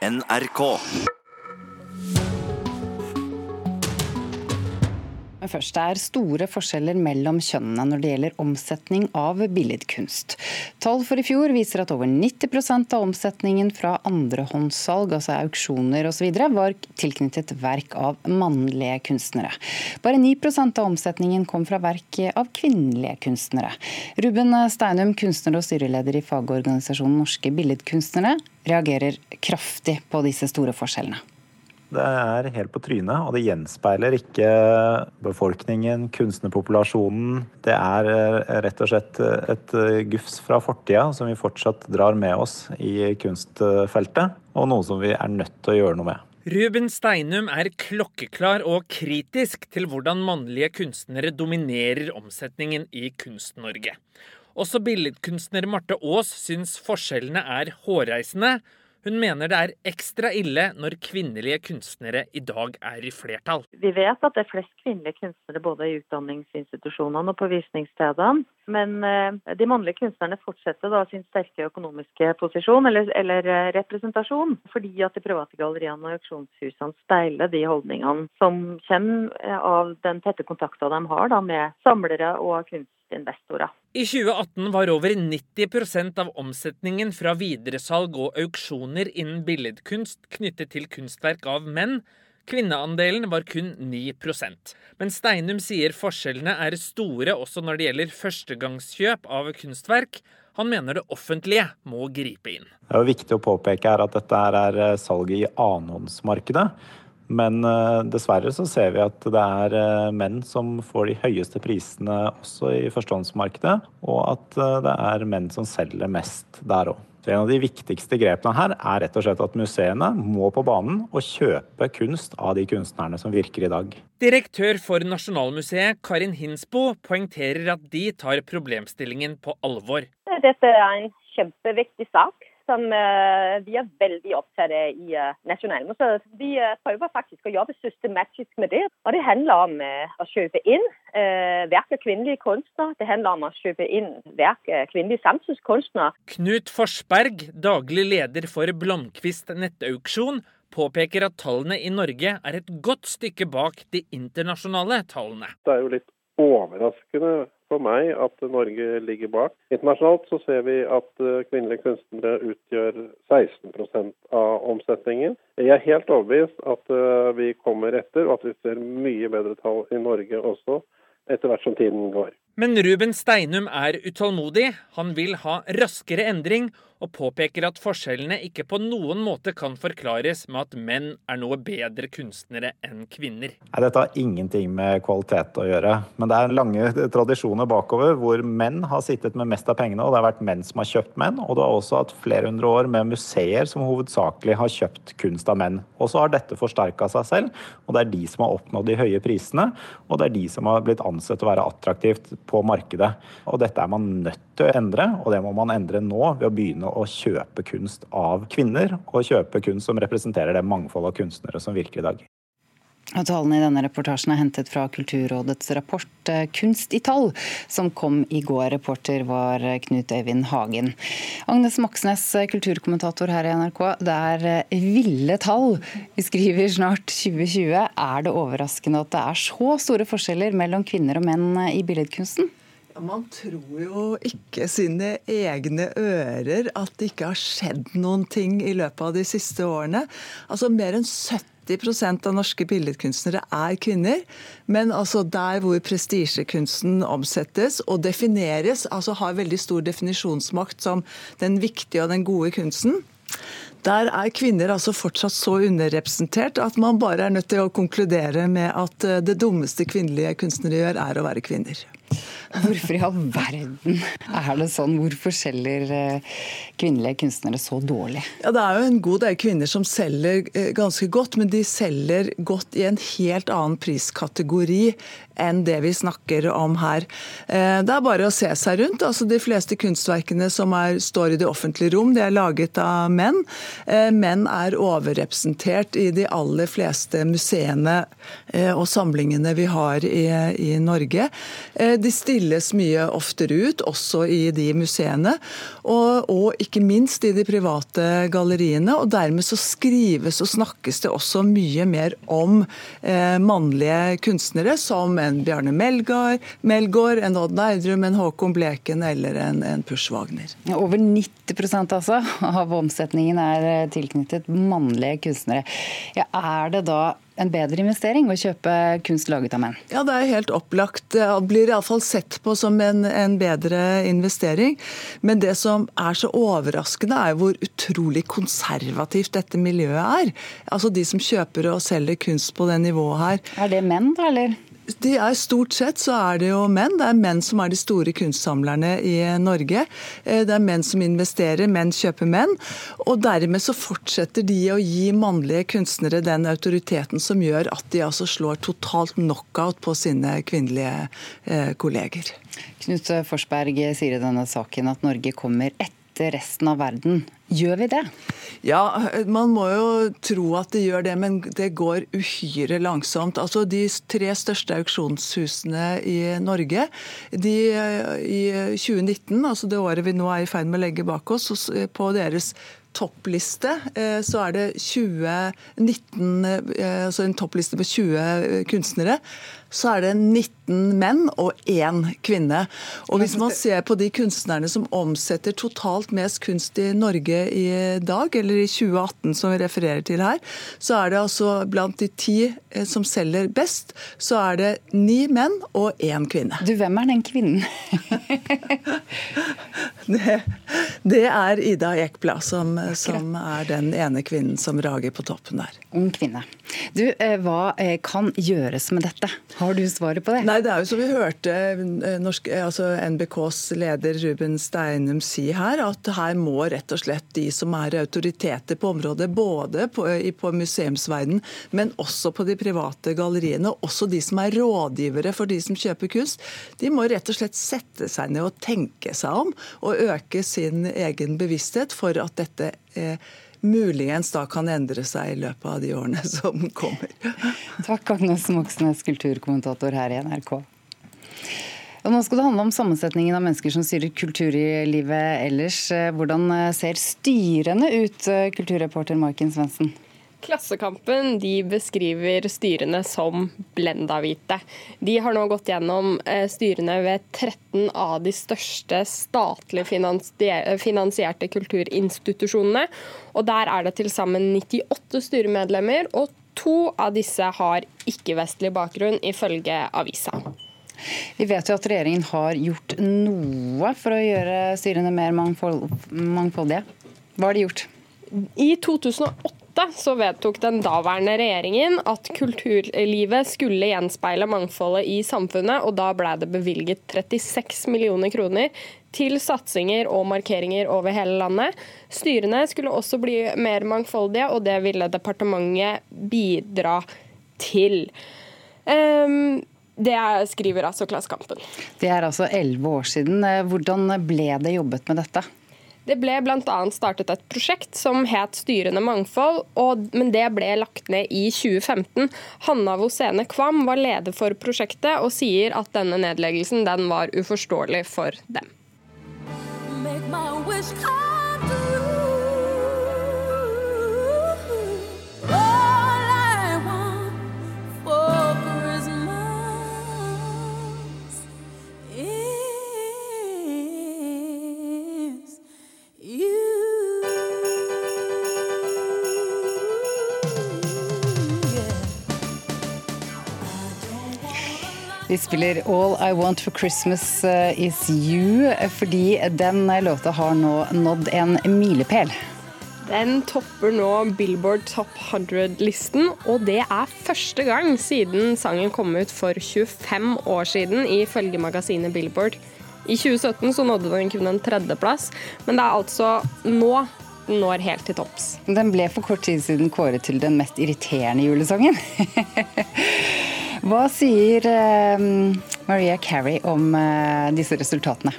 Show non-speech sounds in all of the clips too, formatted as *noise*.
NRK. Men først, Det er store forskjeller mellom kjønnene når det gjelder omsetning av billedkunst. Tall for i fjor viser at over 90% av omsetningen fra andrehåndssalg, altså auksjoner osv., var tilknyttet verk av mannlige kunstnere. Bare 9% av omsetningen kom fra verk av kvinnelige kunstnere. Ruben Steinum, kunstner og styreleder i fagorganisasjonen Norske Billedkunstnere, reagerer kraftig på disse store forskjellene. Det er helt på trynet, og det gjenspeiler ikke befolkningen, kunstnerpopulasjonen. Det er eh, rett og slett et eh, gufs fra fortida som vi fortsatt drar med oss i kunstfeltet, og noe som vi er nødt til å gjøre noe med. Ruben Steinum er klokkeklar og kritisk til hvordan mannlige kunstnere dominerer omsetningen i Kunst-Norge. Også billedkunstner Marte Aas syns forskjellene er hårreisende, hun mener det er ekstra ille når kvinnelige kunstnere i dag er i flertall. Vi vet at det er flest kvinnelige kunstnere både i utdanningsinstitusjonene og på visningsstedene. Men eh, de mannlige kunstnerne fortsetter da sin sterke økonomiske posisjon eller, eller eh, representasjon, fordi at de private galleriene og auksjonshusene steiler de holdningene som kommer eh, av den tette kontakta de har da med samlere og kunstinvestorer. I 2018 var over 90% av omsetningen fra videresalg og auksjoner innen billedkunst knyttet til kunstverk av menn. Kvinneandelen var kun 9% Men Steinum sier forskjellene er store også når det gjelder førstegangskjøp av kunstverk. Han mener det offentlige må gripe inn. Det er viktig å påpeke at dette er eh, salget i annenhåndsmarkedet. Men eh, dessverre så ser vi at det er eh, menn som får de høyeste prisene også i førstehåndsmarkedet, og at eh, det er menn som selger mest der òg. Så En av de viktigste grepene her er rett og slett at museene må på banen og kjøpe kunst av de kunstnerne som virker i dag. Direktør for Nasjonalmuseet, Karin Hinsbo, poengterer at de tar problemstillingen på alvor. Dette er en kjempeviktig sak som eh, vi er veldig opptatt av i eh, Nasjonalmuseet. Vi eh, prøver faktisk å jobbe systematisk med det. Og det handler om å kjøpe inn verk av kvinnelige kunstnere. Det handler om å kjøpe inn verk av kvinnelige samtidskunstnere. Knut Forsberg, daglig leder for Blomkvist nettauksjon, påpeker at tallene i Norge er et godt stykke bak de internasjonale tallene. Det er jo litt overraskende for meg at Norge ligger bak. Internasjonalt så ser vi at eh, kvinnelige kunstnere utgjør 16% av omsetningen. Jeg er helt overbevist at eh, vi kommer etter, og at vi ser mye bedre tall i Norge også etter hvert som tiden går. Men Ruben Steinum er utålmodig. Han vil ha raskere endring, og påpeker at forskjellene ikke på noen måte kan forklares med at menn er noe bedre kunstnere enn kvinner. Nei, dette har ingenting med kvalitet å gjøre. Men det er lange tradisjoner bakover hvor menn har sittet med mest av pengene, og det har vært menn som har kjøpt menn. Og du har også hatt flere hundre år med museer som hovedsakelig har kjøpt kunst av menn. Og så har dette forsterka seg selv, og det er de som har oppnådd de høye prisene, og det er de som har blitt ansett å være attraktivt på markedet. Og dette er man nødt til å endre, og det må man endre nå ved å begynne å kjøpe kunst av kvinner, og kjøpe kunst som representerer det mangfoldet av kunstnere som virker i dag. Tallene i denne reportasjen er hentet fra Kulturrådets rapport eh, 'Kunst i tall', som kom i går. Reporter var eh, Knut Øyvind Hagen. Agnes Moxnes, eh, kulturkommentator her i NRK. Det er ville tall. Vi skriver snart 2020. Er det overraskende at det er så store forskjeller mellom kvinner og menn i billedkunsten? Man tror jo ikke sine egne ører at det ikke har skjedd noen ting i løpet av de siste årene. Altså Mer enn 70 av norske billedkunstnere er kvinner. Men altså der hvor prestisjekunsten omsettes og defineres, altså har veldig stor definisjonsmakt som den viktige og den gode kunsten, der er kvinner altså fortsatt så underrepresentert at man bare er nødt til å konkludere med at eh, det dummeste kvinnelige kunstnere gjør, er å være kvinner. Hvorfor i all verden er det sånn? Hvorfor selger eh, kvinnelige kunstnere så dårlig? Ja, Det er jo en god del kvinner som selger eh, ganske godt, men de selger godt i en helt annen priskategori enn det vi snakker om her. Eh, det er bare å se seg rundt. altså De fleste kunstverkene som er, står i det offentlige rom, de er laget av menn. Menn er overrepresentert i de aller fleste museene og samlingene vi har i, i Norge de stilles mye oftere ut, også i de museene. Og, og, ikke minst i de private galleriene. Og dermed så skrives og snakkes det også mye mer om eh, mannlige kunstnere, som en Bjarne Melgaard, Melgaard en Odd Nerdrum, en Håkon Bleken eller en, en Push Wagner. Over 90% altså, av omsetningen er tilknyttet mannlige kunstnere. Ja, er det da en bedre investering å kjøpe kunst laget av menn? Ja, det er helt opplagt. Det blir iallfall sett på som en, en, bedre investering. Men det som er så overraskende, er hvor utrolig konservativt dette miljøet er. Altså de som kjøper og selger kunst på det nivået her. Er det menn, da, eller? De er Stort sett så er det jo menn. Det er menn som er de store kunstsamlerne i Norge. Eh, det er menn som investerer, menn kjøper menn. Og dermed så fortsetter de å gi mannlige kunstnere den autoriteten som gjør at de altså slår totalt knockout på sine kvinnelige eh, kolleger. Knut Forsberg sier i denne saken at Norge kommer etter resten av verden. Gjør vi det? Ja, man må jo tro at det gjør det, men det går uhyre langsomt. Altså De tre største auksjonshusene i Norge de, i 2019, altså det året vi nå er i ferd med å legge bak oss, på deres toppliste eh, så er det 20, 19, altså en toppliste på 20 kunstnere så er det 19 menn og én kvinne. Og Hvis man ser på de kunstnerne som omsetter totalt mest kunst i Norge i dag, eller i 2018 som vi refererer til her, så er det altså blant de ti eh, som selger best, så er det ni menn og én kvinne. Du, hvem er den kvinnen? *laughs* *laughs* det, det, er Ida Ekblad som, som er den ene kvinnen som rager på toppen der. Ung kvinne. Du, eh, Hva eh, kan gjøres med dette? Har du svaret på det? Nei, det er jo som vi hørte eh, norsk, altså NBKs leder Ruben Steinum si her, at her må rett og slett de som er autoriteter på området, både på, på museumsverden, men også på de private galleriene, også de som er rådgivere for de som kjøper kunst, de må rett og slett sette seg ned og tenke seg om, og øke sin egen bevissthet for at dette eh, muligens da kan endre seg i løpet av de årene *laughs* som kommer. Takk, Agnes Moxnes, kulturkommentator her i NRK. Og nå skal det handle om sammensetningen av mennesker som styrer kulturlivet ellers. Hvordan ser styrene ut, kulturreporter Maiken Svendsen? Klassekampen de beskriver styrene som blenda-hvite. De har nå gått gjennom eh, styrene ved 13 av de største statlig finansierte kulturinstitusjonene. Og Der er det til sammen 98 styremedlemmer, og to av disse har ikke-vestlig bakgrunn, ifølge avisa. Vi vet jo at regjeringen har gjort noe for å gjøre styrene mer mangfoldige. Hva har de gjort? I 2008 så vedtok den daværende regjeringen at kulturlivet skulle gjenspeile mangfoldet i samfunnet, og da ble det bevilget 36 millioner kroner til satsinger og markeringer over hele landet. Styrene skulle også bli mer mangfoldige, og det ville departementet bidra til. Um, det skriver altså Klassekampen. Det er altså elleve år siden. Hvordan ble det jobbet med dette? Det ble bl.a. startet et prosjekt som het Styrende mangfold, og, men det ble lagt ned i 2015. Hanna Vosene Kvam var leder for prosjektet og sier at denne nedleggelsen den var uforståelig for dem. Make my wish come true. Vi spiller 'All I Want for Christmas eh, Is You' fordi den låta har nå nådd en milepæl. Den topper nå Billboard Top 100-listen, og det er første gang siden sangen kom ut for 25 år siden, ifølge magasinet Billboard. I 2017 så nådde den kun en tredjeplass, men det er altså nå den når helt til topps. Den ble for kort tid siden kåret til den mest irriterende julesangen. *laughs* Hva sier eh, Maria Carey om eh, disse resultatene?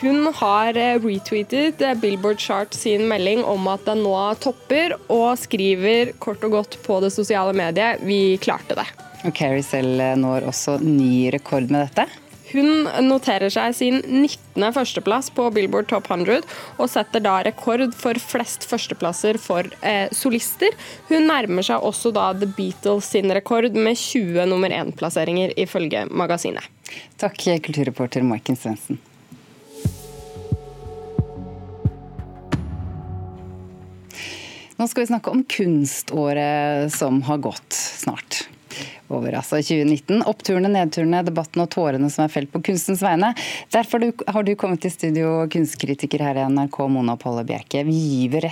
Hun har eh, retweetet Billboard Chart sin melding om at den nå topper, og skriver kort og godt på det sosiale mediet 'Vi klarte det'. Og Carrie selv når også ny rekord med dette? Hun noterer seg sin 19. førsteplass på Billboard Top 100, og setter da rekord for flest førsteplasser for eh, solister. Hun nærmer seg også da The Beatles sin rekord med 20 nummer én-plasseringer, ifølge magasinet. Takk, kulturreporter Maiken Svendsen. Nå skal vi snakke om kunståret som har gått snart over altså 2019. Oppturene, nedturene, debatten og tårene som er felt på kunstens vegne. Derfor har du kommet til studio, kunstkritiker her i NRK, Mona Palle Bjerke. Vi gyver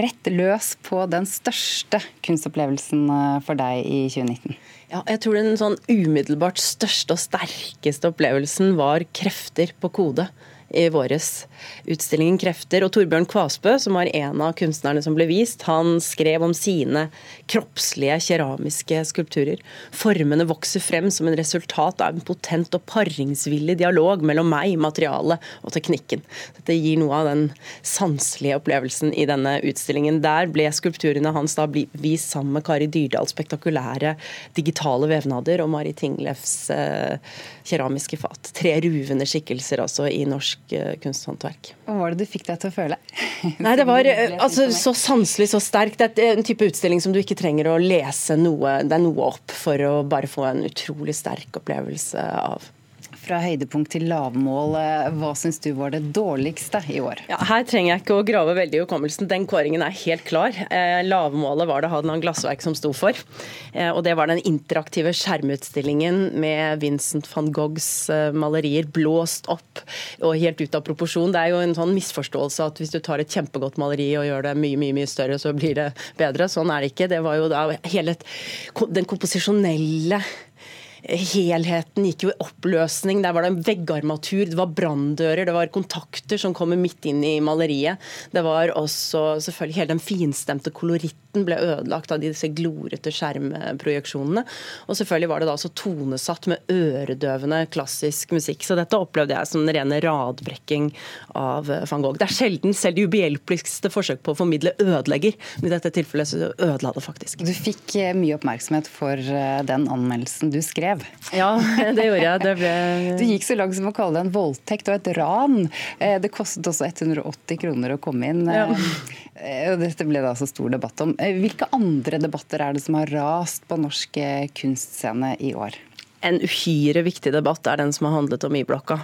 rett løs på den største kunstopplevelsen eh, for deg i 2019. Ja, jeg tror den sånn umiddelbart største og sterkeste opplevelsen var krefter på kode i våres. Utstillingen 'Krefter'. Og Torbjørn Kvasbø, som var en av kunstnerne som ble vist, han skrev om sine kroppslige keramiske skulpturer. Formene vokser frem som en resultat av en potent og paringsvillig dialog mellom meg, materialet og teknikken. Dette gir noe av den sanselige opplevelsen i denne utstillingen. Der ble skulpturene hans da vist sammen med Kari Dyrdals spektakulære digitale vevnader og Mari Tinglefs eh, keramiske fat. Tre ruvende skikkelser altså i norsk Eh, kunsthåndverk. Hva var det du fikk deg til å føle? *laughs* Nei, Det var *laughs* eh, altså, så sanselig, så sterkt. Det er en type utstilling som du ikke trenger å lese noe, det er noe opp for å bare få en utrolig sterk opplevelse av fra høydepunkt til lavmål. Hva syns du var det dårligste i år? Ja, her trenger jeg ikke å grave veldig i hukommelsen. Den kåringen er helt klar. Eh, lavmålet var det Hadeland Glassverk som sto for. Eh, og det var den interaktive skjermutstillingen med Vincent van Goghs eh, malerier blåst opp og helt ut av proporsjon. Det er jo en sånn misforståelse at hvis du tar et kjempegodt maleri og gjør det mye, mye, mye større, så blir det bedre. Sånn er det ikke. Det var jo da hele den komposisjonelle helheten gikk jo i oppløsning. Der var det en veggarmatur, det var branndører, det var kontakter som kommer midt inn i maleriet. Det var også selvfølgelig hele den finstemte koloritten ble ødelagt av disse glorete skjermprojeksjonene. Og selvfølgelig var det da også tonesatt med øredøvende klassisk musikk. Så dette opplevde jeg som den rene radbrekking av van Gogh. Det er sjelden selv de ubehjelpeligste forsøk på å formidle ødelegger, men i dette tilfellet så ødela det faktisk. Du fikk eh, mye oppmerksomhet for eh, den anmeldelsen du skrev brev. Ja, det gjorde jeg. Det ble... Du gikk så langt som å kalle det en voldtekt og et ran. Eh, det kostet også 180 kroner å komme inn. Ja. Eh, dette ble det altså stor debatt om. Eh, hvilke andre debatter er det som har rast på norsk kunstscene i år? En uhyre viktig debatt er den som har handlet om Y-blokka.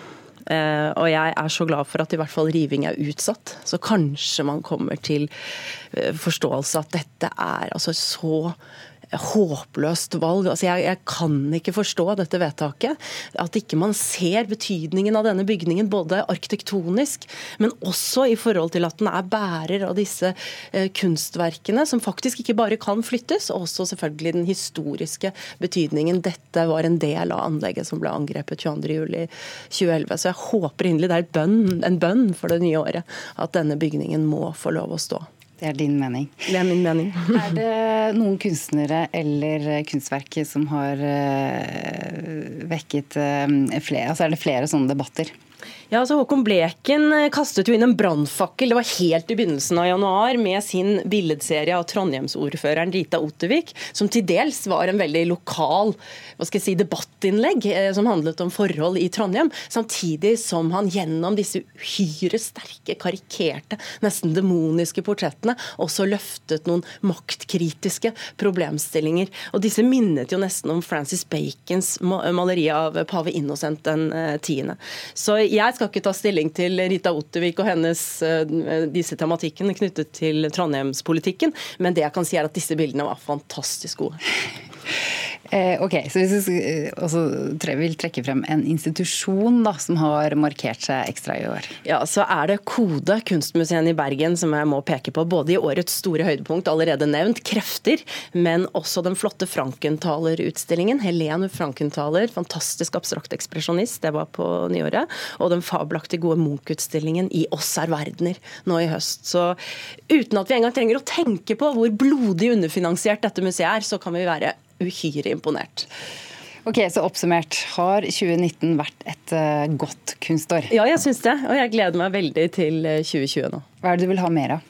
og jeg er så glad for at i hvert fall riving er utsatt. Så kanskje man kommer til forståelse at dette er altså så håpløst valg. Altså jeg, jeg, kan ikke forstå dette vedtaket. At ikke man ser betydningen av denne bygningen, både arkitektonisk, men også i forhold til at den er bærer av disse eh, kunstverkene, som faktisk ikke bare kan flyttes, og også selvfølgelig den historiske betydningen. Dette var en del av anlegget som ble angrepet 22.07.2011. Så jeg håper inderlig det er en bønn for det nye året at denne bygningen må få lov å stå. Det er din mening. Det er min mening. *laughs* er det noen kunstnere eller kunstverk som har uh, vekket uh, flere Altså er det flere sånne debatter? Ja, altså Håkon Bleken eh, kastet jo inn en brannfakkel det var helt i begynnelsen av januar med sin billedserie av trondheimsordføreren Rita Ottervik, som til dels var en veldig lokal hva skal jeg si, debattinnlegg eh, som handlet om forhold i Trondheim, samtidig som han gjennom disse uhyre sterke, karikerte, nesten demoniske portrettene også løftet noen maktkritiske problemstillinger. Og disse minnet jo nesten om Francis Bacons maleri av pave Innocent den eh, tiende. Så jeg skal ikke ta stilling til Rita Ottervik og hennes eh, disse tematikkene knyttet til trondheimspolitikken, men det jeg kan si er at disse bildene var fantastisk gode. Eh, ok, så Hvis vi eh, også vil trekke frem en institusjon da, som har markert seg ekstra i år? Ja, Så er det Kode, kunstmuseet i Bergen, som jeg må peke på. Både i årets store høydepunkt, allerede nevnt, krefter, men også den flotte Frankenthaler-utstillingen. Helen Frankenthaler, fantastisk abstrakt ekspresjonist, det var på nyåret. Og den fabelaktig gode Munch-utstillingen i Oss er verdener nå i høst. Så uten at vi engang trenger å tenke på hvor blodig underfinansiert dette museet er, så kan vi være uhyre imponert. Ok, så Oppsummert, har 2019 vært et uh, godt kunstår? Ja, jeg syns det. Og jeg gleder meg veldig til 2020 eh, nå. Hva er det du vil ha mer av?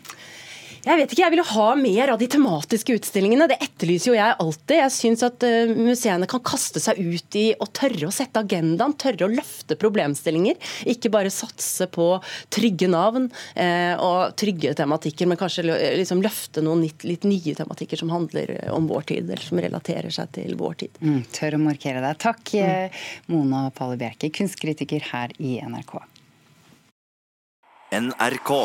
Jeg vet ikke, jeg vil ha mer av de tematiske utstillingene. Det etterlyser jo jeg alltid. Jeg syns at uh, museene kan kaste seg ut i å tørre å sette agendaen, tørre å løfte problemstillinger. Ikke bare satse på trygge navn eh, og trygge tematikker, men kanskje liksom løfte noen litt, litt, nye tematikker som handler om vår tid, eller som relaterer seg til vår tid. Mm, tør å markere deg. Takk, mm. Mona Palle Bjerke, kunstkritiker her i NRK. NRK.